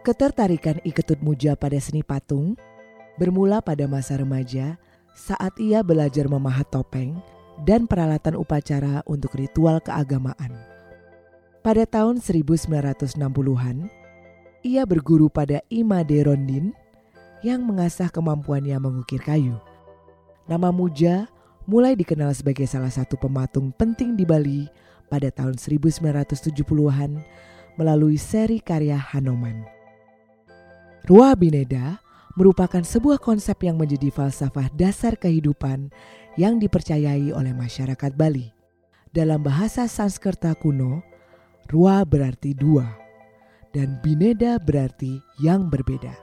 Ketertarikan Iketut Muja pada seni patung bermula pada masa remaja saat ia belajar memahat topeng dan peralatan upacara untuk ritual keagamaan. Pada tahun 1960-an, ia berguru pada Imade Rondin yang mengasah kemampuannya mengukir kayu. Nama Muja mulai dikenal sebagai salah satu pematung penting di Bali pada tahun 1970-an melalui seri karya Hanoman. Rua Bineda merupakan sebuah konsep yang menjadi falsafah dasar kehidupan yang dipercayai oleh masyarakat Bali. Dalam bahasa Sanskerta kuno, Rua berarti dua dan Bineda berarti yang berbeda.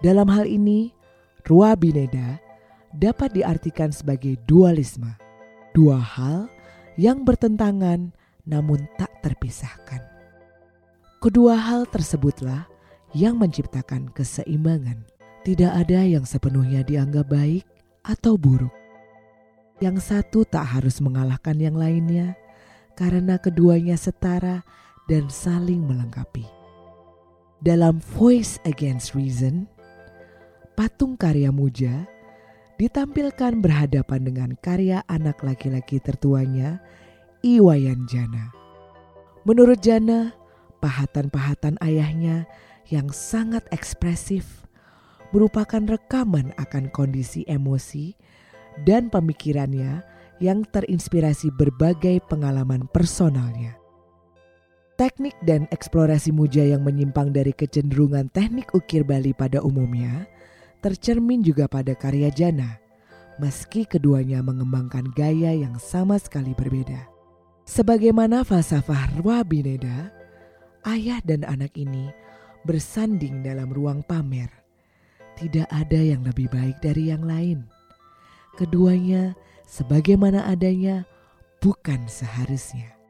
Dalam hal ini, Rua Bineda dapat diartikan sebagai dualisme, dua hal yang bertentangan namun tak terpisahkan. Kedua hal tersebutlah yang menciptakan keseimbangan. Tidak ada yang sepenuhnya dianggap baik atau buruk. Yang satu tak harus mengalahkan yang lainnya karena keduanya setara dan saling melengkapi. Dalam Voice Against Reason, patung karya Muja ditampilkan berhadapan dengan karya anak laki-laki tertuanya, Iwayan Jana. Menurut Jana, pahatan-pahatan ayahnya yang sangat ekspresif merupakan rekaman akan kondisi emosi dan pemikirannya yang terinspirasi berbagai pengalaman personalnya. Teknik dan eksplorasi Muja yang menyimpang dari kecenderungan teknik ukir Bali pada umumnya tercermin juga pada karya Jana, meski keduanya mengembangkan gaya yang sama sekali berbeda. Sebagaimana falsafah Rwa Bineda, ayah dan anak ini bersanding dalam ruang pamer. Tidak ada yang lebih baik dari yang lain. Keduanya sebagaimana adanya bukan seharusnya.